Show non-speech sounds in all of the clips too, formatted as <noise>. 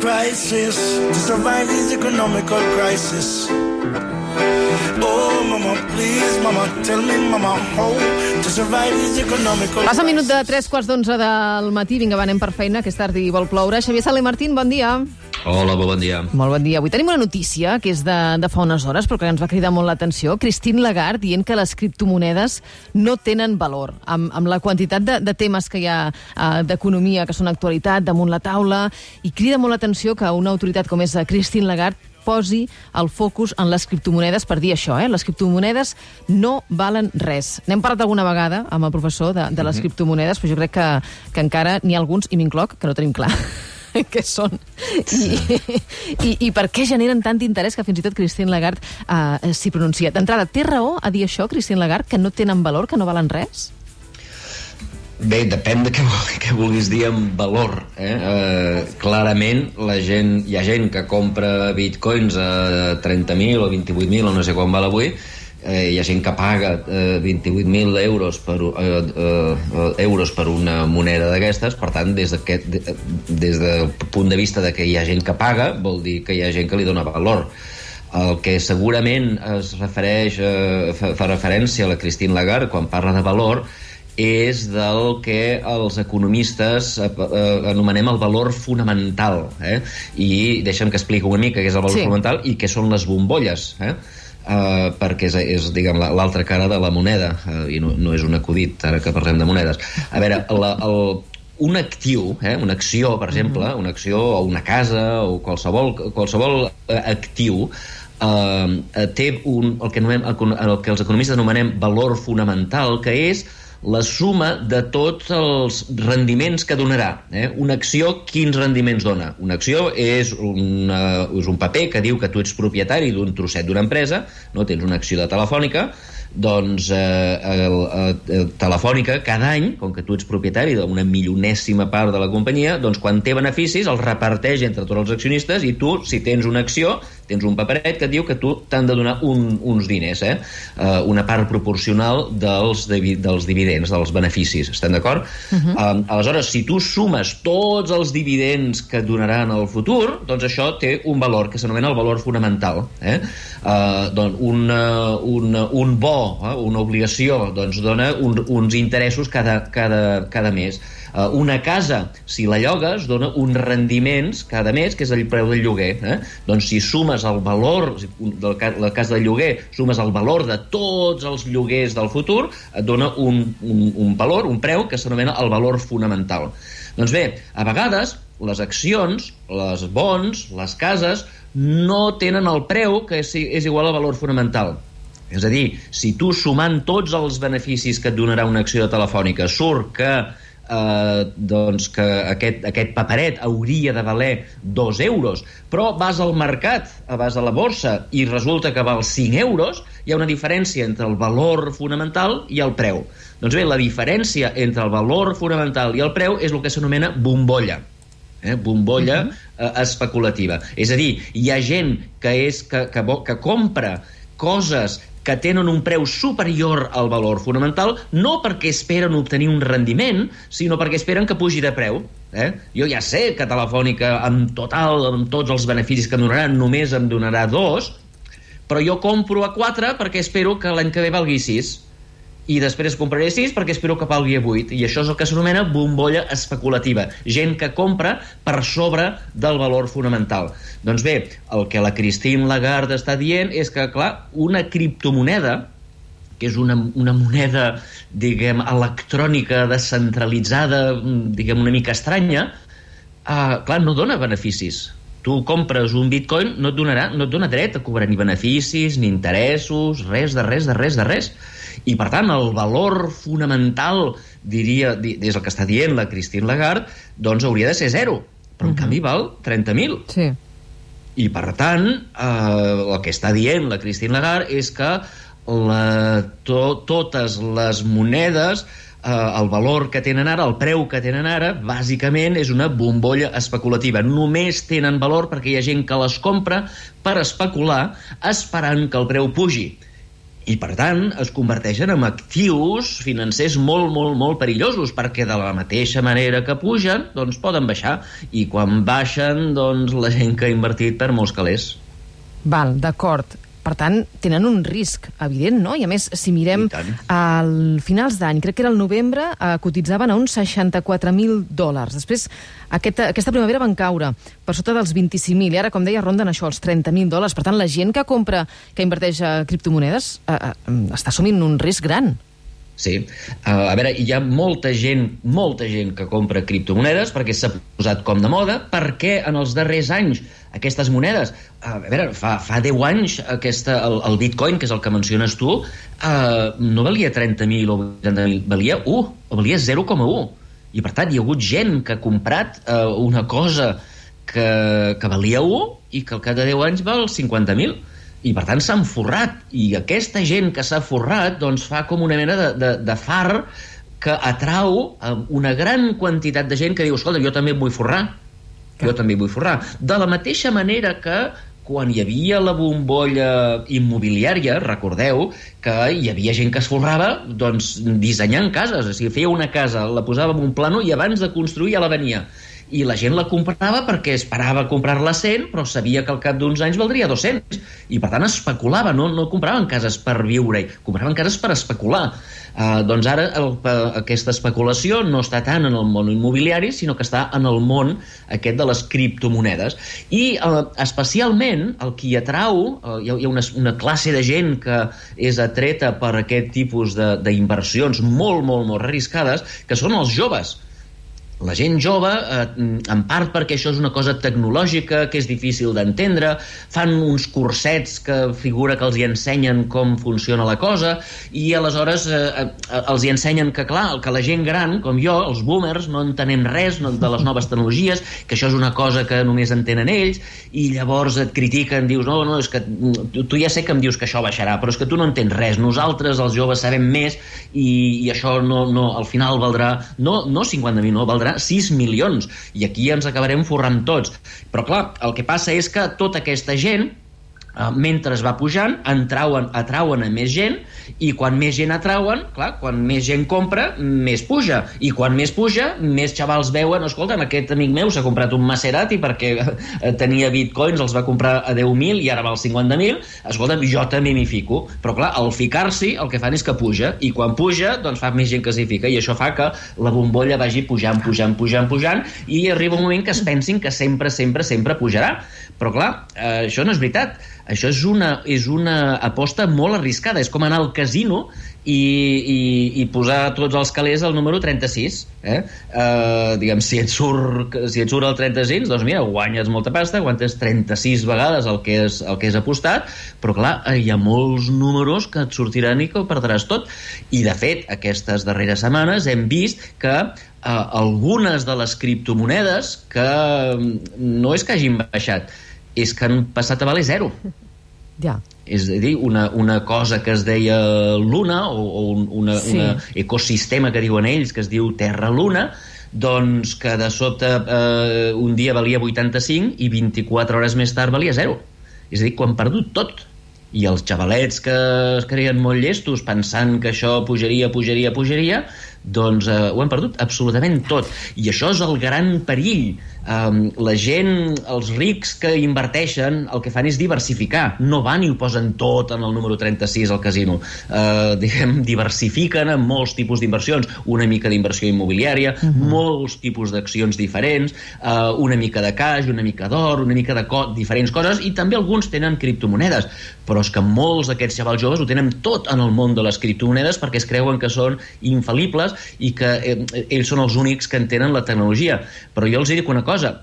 prices to survive this economical crisis. Oh, mama, please, mama, tell me, mama, how to survive this economical Passa un minut de crisis. 3 quarts d'onze del matí. Vinga, va, anem per feina, que és tard i vol ploure. Xavier Sala i Martín, bon dia. Hola, molt bon dia. Molt bon dia. Avui tenim una notícia que és de, de fa unes hores, però que ens va cridar molt l'atenció. Christine Lagarde dient que les criptomonedes no tenen valor. Amb, amb la quantitat de, de temes que hi ha uh, d'economia que són actualitat damunt la taula, i crida molt l'atenció que una autoritat com és eh, Christine Lagarde posi el focus en les criptomonedes per dir això, eh? Les criptomonedes no valen res. N'hem parlat alguna vegada amb el professor de, de les criptomonedes, però jo crec que, que encara n'hi ha alguns, i m'incloc, que no tenim clar <laughs> què són I, i, i per què generen tant interès que fins i tot Christine Lagarde uh, s'hi pronuncia. D'entrada, té raó a dir això, Christine Lagarde, que no tenen valor, que no valen res? Bé, depèn de què, què vulguis dir amb valor. Eh? Eh, clarament, la gent, hi ha gent que compra bitcoins a 30.000 o 28.000 o no sé quan val avui, eh, hi ha gent que paga eh, 28.000 euros per, eh, eh, euros per una moneda d'aquestes, per tant, des, de, des del punt de vista de que hi ha gent que paga, vol dir que hi ha gent que li dona valor. El que segurament es refereix, eh, fa, fa referència a la Christine Lagarde quan parla de valor és del que els economistes eh, eh, anomenem el valor fonamental. Eh? I deixa'm que expliqui una mica què és el valor Sí. fonamental i què són les bombolles. Eh? Uh, perquè és, és diguem, la- l'altra cara de la moneda uh, i no, no és un acudit ara que parlem de monedes. A veure, la, el, un actiu, eh, una acció, per exemple, una acció o una casa o qualsevol, qualsevol eh, actiu eh, té un, el, que anomem, el que els economistes anomenem valor fonamental, que és la suma de tots els rendiments que donarà. Eh? Una acció, quins rendiments dona? Una acció és, una, és un paper que diu que tu ets propietari d'un trosset d'una empresa, no tens una acció de telefònica, doncs eh, el, el, el, Telefònica cada any, com que tu ets propietari d'una milionèsima part de la companyia, doncs quan té beneficis els reparteix entre tots els accionistes i tu, si tens una acció, tens un paperet que et diu que tu t'han de donar un, uns diners, eh? Uh, una part proporcional dels, divi- dels dividends, dels beneficis, estem d'acord? Uh -huh. um, aleshores, si tu sumes tots els dividends que et donaran el futur, doncs això té un valor que s'anomena el valor fonamental. Eh? Uh, doncs un, uh, un, un bo, eh? una obligació, doncs dona un, uns interessos cada, cada, cada mes. Uh, una casa, si la llogues, dona uns rendiments cada mes, que és el preu del lloguer. Eh? Doncs si sumes el valor del la casa de lloguer, sumes el valor de tots els lloguers del futur, et dona un, un, un valor, un preu, que s'anomena el valor fonamental. Doncs bé, a vegades les accions, les bons, les cases, no tenen el preu que és, és igual al valor fonamental. És a dir, si tu sumant tots els beneficis que et donarà una acció de telefònica surt que eh, doncs que aquest, aquest paperet hauria de valer dos euros, però vas al mercat, vas a la borsa i resulta que val 5 euros, hi ha una diferència entre el valor fonamental i el preu. Doncs bé, la diferència entre el valor fonamental i el preu és el que s'anomena bombolla eh, bombolla uh -huh. eh, especulativa. És a dir, hi ha gent que, és, que, que, que compra coses que tenen un preu superior al valor fonamental, no perquè esperen obtenir un rendiment, sinó perquè esperen que pugi de preu. Eh? Jo ja sé que Telefònica, amb total, amb tots els beneficis que em donarà, només em donarà dos, però jo compro a 4 perquè espero que l'any que ve valgui 6 i després compraré 6 perquè espero que valgui a 8 i això és el que s'anomena bombolla especulativa gent que compra per sobre del valor fonamental doncs bé, el que la Christine Lagarde està dient és que, clar, una criptomoneda que és una, una moneda, diguem, electrònica, descentralitzada, diguem, una mica estranya, uh, clar, no dona beneficis. Tu compres un bitcoin, no et, donarà, no et dona dret a cobrar ni beneficis, ni interessos, res de res, de res, de res. I, per tant, el valor fonamental, diria, di- és el que està dient la Christine Lagarde, doncs hauria de ser zero. Però, en canvi, val 30.000. Sí. I, per tant, eh, el que està dient la Christine Lagarde és que la, to, totes les monedes eh, el valor que tenen ara, el preu que tenen ara, bàsicament és una bombolla especulativa. Només tenen valor perquè hi ha gent que les compra per especular esperant que el preu pugi. I per tant es converteixen en actius financers molt, molt, molt perillosos perquè de la mateixa manera que pugen doncs poden baixar i quan baixen doncs la gent que ha invertit per molts calés Val, d'acord. Per tant, tenen un risc evident, no? I a més, si mirem al finals d'any, crec que era el novembre, eh, cotitzaven a uns 64.000 dòlars. Després, aquesta, aquesta primavera van caure per sota dels 25.000 i ara, com deia, ronden això, els 30.000 dòlars. Per tant, la gent que compra, que inverteix a criptomonedes, eh, eh, està assumint un risc gran. Sí. Uh, a veure, hi ha molta gent, molta gent que compra criptomonedes perquè s'ha posat com de moda, perquè en els darrers anys aquestes monedes, uh, a veure, fa, fa 10 anys aquesta, el, el bitcoin, que és el que menciones tu, uh, no valia 30.000 o 80.000, valia 1, o valia 0,1. I per tant hi ha hagut gent que ha comprat uh, una cosa que, que valia 1 i que al cap de 10 anys val 50.000 i per tant s'han forrat. I aquesta gent que s'ha forrat doncs fa com una mena de, de, de far que atrau a una gran quantitat de gent que diu, escolta, jo també em vull forrar. Jo també vull forrar. De la mateixa manera que quan hi havia la bombolla immobiliària, recordeu que hi havia gent que es forrava doncs, dissenyant cases, o sigui, feia una casa, la posava en un plano i abans de construir ja la venia i la gent la comprava perquè esperava comprar-la 100, però sabia que al cap d'uns anys valdria 200. I per tant especulava, no, no compraven cases per viure, compraven cases per especular. Uh, doncs ara el, aquesta especulació no està tant en el món immobiliari, sinó que està en el món aquest de les criptomonedes. I uh, especialment el que hi atrau, uh, hi ha, hi ha una, una classe de gent que és atreta per aquest tipus d'inversions molt, molt, molt arriscades, que són els joves la gent jove, eh, en part perquè això és una cosa tecnològica que és difícil d'entendre, fan uns cursets que figura que els hi ensenyen com funciona la cosa i aleshores eh, eh, els hi ensenyen que, clar, que la gent gran, com jo, els boomers, no entenem res no, de les noves tecnologies, que això és una cosa que només entenen ells i llavors et critiquen, dius, no, no, és que tu, tu ja sé que em dius que això baixarà, però és que tu no entens res, nosaltres, els joves, sabem més i, i això no, no, al final valdrà, no, no 50.000, no, valdrà 6 milions, i aquí ens acabarem forrant tots. Però clar, el que passa és que tota aquesta gent Uh, mentre es va pujant, entrauen, atrauen a més gent i quan més gent atrauen, clar, quan més gent compra, més puja. I quan més puja, més xavals veuen, escolta, aquest amic meu s'ha comprat un Maserati perquè eh, tenia bitcoins, els va comprar a 10.000 i ara val 50.000, escolta, jo també m'hi fico. Però clar, al ficar-s'hi el que fan és que puja, i quan puja, doncs fa més gent que s'hi fica, i això fa que la bombolla vagi pujant, pujant, pujant, pujant, i arriba un moment que es pensin que sempre, sempre, sempre pujarà. Però clar, eh, això no és veritat això és una, és una aposta molt arriscada. És com anar al casino i, i, i posar tots els calés al número 36. Eh? Uh, diguem, si et, surt, si et surt el 36, doncs mira, guanyes molta pasta, guanyes 36 vegades el que, és, el que és apostat, però clar, hi ha molts números que et sortiran i que ho perdràs tot. I de fet, aquestes darreres setmanes hem vist que uh, algunes de les criptomonedes que mm, no és que hagin baixat, és que han passat a valer zero. Ja. És a dir, una, una cosa que es deia Luna, o, o un una, sí. una ecosistema que diuen ells, que es diu Terra-Luna, doncs que de sobte eh, un dia valia 85 i 24 hores més tard valia zero. És a dir, han perdut tot. I els xavalets que es creien molt llestos pensant que això pujaria, pujaria, pujaria, doncs eh, ho han perdut absolutament tot. I això és el gran perill um, la gent, els rics que inverteixen, el que fan és diversificar. No van i ho posen tot en el número 36 al casino. Uh, diguem, diversifiquen en molts tipus d'inversions. Una mica d'inversió immobiliària, uh -huh. molts tipus d'accions diferents, uh, una mica de caix, una mica d'or, una mica de co diferents coses, i també alguns tenen criptomonedes. Però és que molts d'aquests xavals joves ho tenen tot en el món de les criptomonedes perquè es creuen que són infal·libles i que eh, ells són els únics que entenen la tecnologia. Però jo els dic una cosa,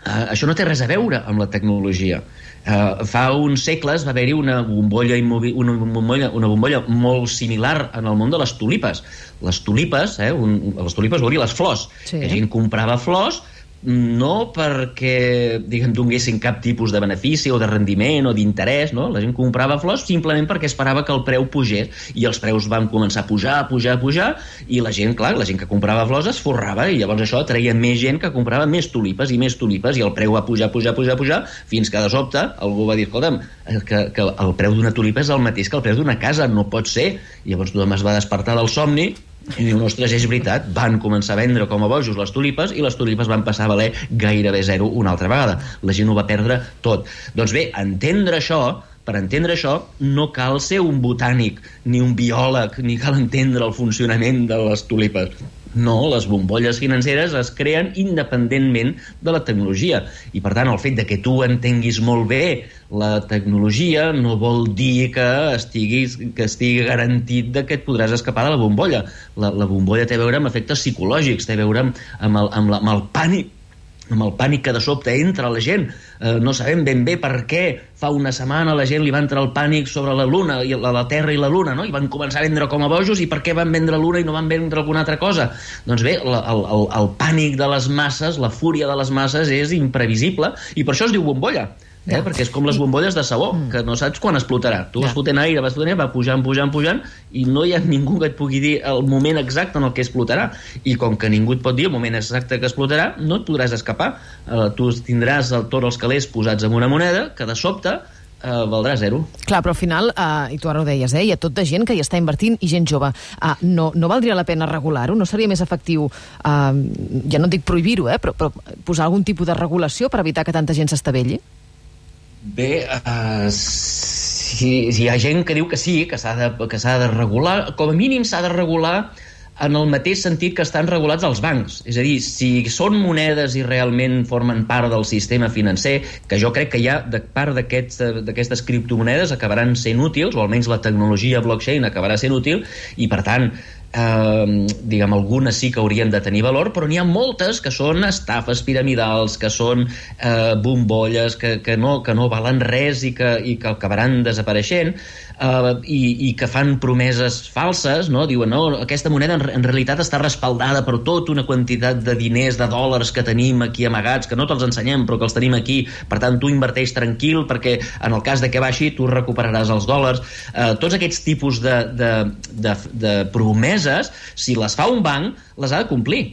uh, això no té res a veure amb la tecnologia. Uh, fa uns segles va haver-hi una bombolla, una, bombolla, una bombolla molt similar en el món de les tulipes. Les tulipes, eh, un, les tulipes vol dir les flors. Sí. La gent comprava flors no perquè, diguem, donguessin cap tipus de benefici o de rendiment o d'interès, no? La gent comprava flors simplement perquè esperava que el preu pugés i els preus van començar a pujar, a pujar, a pujar i la gent, clar, la gent que comprava flors es forrava i llavors això atreia més gent que comprava més tulipes i més tulipes i el preu va pujar, pujar, pujar, pujar fins que de sobte algú va dir, escolta'm, que, que el preu d'una tulipa és el mateix que el preu d'una casa, no pot ser. I llavors tothom es va despertar del somni i diu, ostres, és veritat, van començar a vendre com a bojos les tulipes i les tulipes van passar a valer gairebé zero una altra vegada. La gent ho va perdre tot. Doncs bé, entendre això, per entendre això, no cal ser un botànic, ni un biòleg, ni cal entendre el funcionament de les tulipes. No, les bombolles financeres es creen independentment de la tecnologia. I, per tant, el fet de que tu entenguis molt bé la tecnologia no vol dir que estiguis, que estigui garantit de que et podràs escapar de la bombolla. La, la bombolla té a veure amb efectes psicològics, té a veure amb, amb, el, amb, la, amb el pànic amb el pànic que de sobte entra la gent. Eh, no sabem ben bé per què fa una setmana la gent li va entrar el pànic sobre la Luna, i la, la Terra i la Luna, no? i van començar a vendre com a bojos, i per què van vendre Luna i no van vendre alguna altra cosa? Doncs bé, la, el, el, el pànic de les masses, la fúria de les masses és imprevisible, i per això es diu bombolla. Eh? perquè és com les bombolles de sabó, mm. que no saps quan explotarà. Tu vas fotent aire, vas fotent aire, va pujant, pujant, pujant, i no hi ha ningú que et pugui dir el moment exacte en el que explotarà. I com que ningú et pot dir el moment exacte que explotarà, no et podràs escapar. Eh, tu tindràs el, tots els calés posats en una moneda que de sobte eh, valdrà zero. Clar, però al final, eh, i tu ara ho deies, eh, hi ha tota gent que hi està invertint i gent jove. Eh, no, no valdria la pena regular-ho? No seria més efectiu, eh, ja no dic prohibir-ho, eh, però, però posar algun tipus de regulació per evitar que tanta gent s'estavelli? Bé, uh, si, si hi ha gent que diu que sí, que s'ha de, de regular, com a mínim s'ha de regular en el mateix sentit que estan regulats els bancs. És a dir, si són monedes i realment formen part del sistema financer, que jo crec que ja de part d'aquestes criptomonedes acabaran sent útils, o almenys la tecnologia blockchain acabarà sent útil, i per tant eh, diguem, algunes sí que haurien de tenir valor, però n'hi ha moltes que són estafes piramidals, que són eh, bombolles, que, que, no, que no valen res i que, i que acabaran desapareixent, eh, i, i que fan promeses falses, no? diuen, no, aquesta moneda en, en realitat està respaldada per tota una quantitat de diners, de dòlars que tenim aquí amagats, que no te'ls ensenyem, però que els tenim aquí, per tant, tu inverteix tranquil, perquè en el cas de que baixi, tu recuperaràs els dòlars. Eh, tots aquests tipus de, de, de, de promeses si les fa un banc, les ha de complir.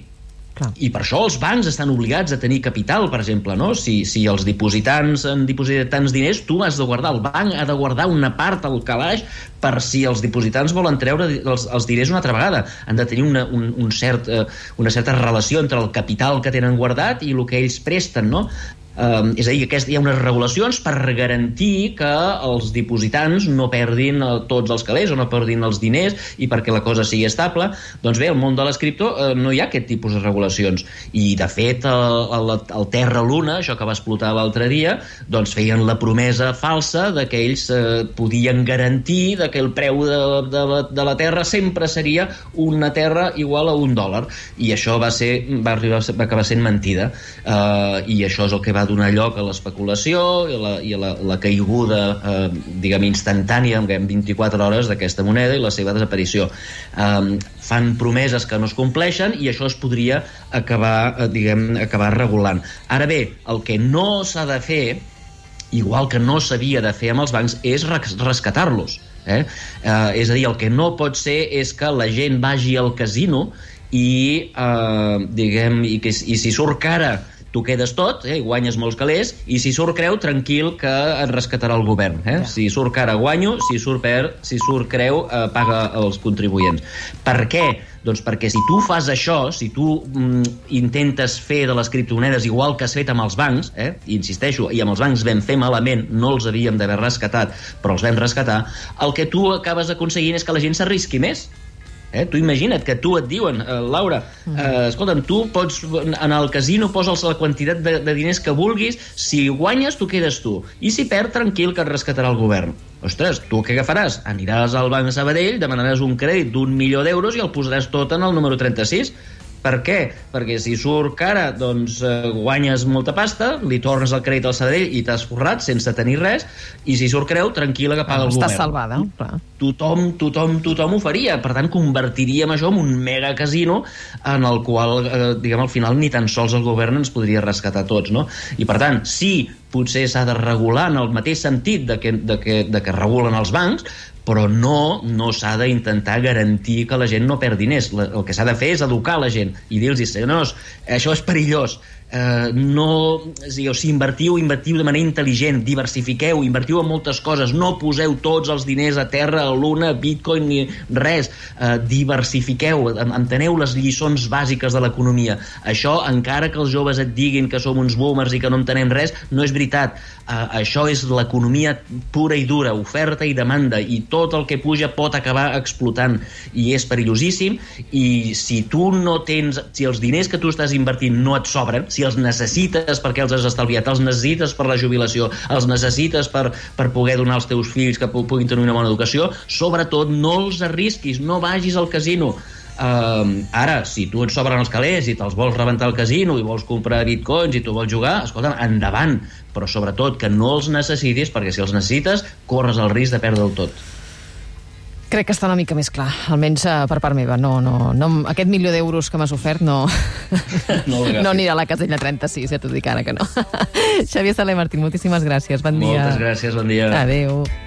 Clar. I per això els bancs estan obligats a tenir capital, per exemple, no? Si, si els dipositants han dipositat tants diners, tu has de guardar, el banc ha de guardar una part al calaix per si els dipositants volen treure els, els diners una altra vegada. Han de tenir una, un, un cert, uh, una certa relació entre el capital que tenen guardat i el que ells presten, no? Um, és a dir, aquest, hi ha unes regulacions per garantir que els dipositants no perdin el, tots els calés o no perdin els diners i perquè la cosa sigui estable. Doncs bé, al món de l'escriptor uh, no hi ha aquest tipus de regulacions. I, de fet, el, el, el Terra Luna, això que va explotar l'altre dia, doncs feien la promesa falsa de que ells uh, podien garantir de que el preu de, de, la, de la Terra sempre seria una Terra igual a un dòlar. I això va, ser, va, arribar, va acabar sent mentida. Uh, I això és el que va va donar lloc a l'especulació i, la, i a la, la caiguda eh, diguem instantània en 24 hores d'aquesta moneda i la seva desaparició eh, fan promeses que no es compleixen i això es podria acabar, eh, diguem, acabar regulant ara bé, el que no s'ha de fer igual que no s'havia de fer amb els bancs és rescatar-los eh? Eh, és a dir, el que no pot ser és que la gent vagi al casino i, eh, diguem, i, que, i si surt cara tu quedes tot eh, i guanyes molts calés i si surt creu, tranquil que et rescatarà el govern eh? Ja. si surt cara guanyo, si surt per si surt creu, eh, paga els contribuents per què? Doncs perquè si tu fas això, si tu mm, intentes fer de les criptomonedes igual que has fet amb els bancs, eh, insisteixo, i amb els bancs vam fer malament, no els havíem d'haver rescatat, però els vam rescatar, el que tu acabes aconseguint és que la gent s'arrisqui més Eh? Tu imagina't que tu et diuen, uh, Laura, uh, escolta'm, tu pots anar al casino, posa'ls la quantitat de, de diners que vulguis, si guanyes, tu quedes tu. I si perd, tranquil, que et rescatarà el govern. Ostres, tu què agafaràs? Aniràs al Banc Sabadell, demanaràs un crèdit d'un milió d'euros i el posaràs tot en el número 36 Per què? Perquè si surt cara, doncs eh, guanyes molta pasta, li tornes el crèdit al Sabadell i t'has forrat sense tenir res, i si surt creu, tranquil·la que paga el Està govern. salvada, clar. Tothom, tothom, tothom ho faria. Per tant, convertiríem això en un mega casino en el qual, eh, diguem, al final ni tan sols el govern ens podria rescatar tots, no? I per tant, sí, potser s'ha de regular en el mateix sentit de que, de que, de que regulen els bancs, però no, no s'ha d'intentar garantir que la gent no perd diners. El que s'ha de fer és educar la gent i dir-los, senyors, això és perillós, eh, no, és dir, o sigui, invertiu, invertiu de manera intel·ligent, diversifiqueu, invertiu en moltes coses, no poseu tots els diners a terra, a l'una, bitcoin, ni res, eh, diversifiqueu, en- enteneu les lliçons bàsiques de l'economia. Això, encara que els joves et diguin que som uns boomers i que no entenem res, no és veritat. Eh, això és l'economia pura i dura, oferta i demanda, i tot el que puja pot acabar explotant, i és perillosíssim, i si tu no tens, si els diners que tu estàs invertint no et sobren, si els necessites perquè els has estalviat, els necessites per la jubilació, els necessites per, per poder donar als teus fills que pu- puguin tenir una bona educació, sobretot no els arrisquis, no vagis al casino. Uh, ara, si tu et sobren els calés i te'ls vols rebentar al casino i vols comprar bitcoins i tu vols jugar, escolta, endavant, però sobretot que no els necessitis perquè si els necessites corres el risc de perdre'l tot. Crec que està una mica més clar, almenys uh, per part meva. No, no, no, aquest milió d'euros que m'has ofert no, No no anirà a la casella 36, ja t'ho dic ara que no. <laughs> Xavier Saler Martín, moltíssimes gràcies. Bon dia. Moltes gràcies, bon dia. Adéu.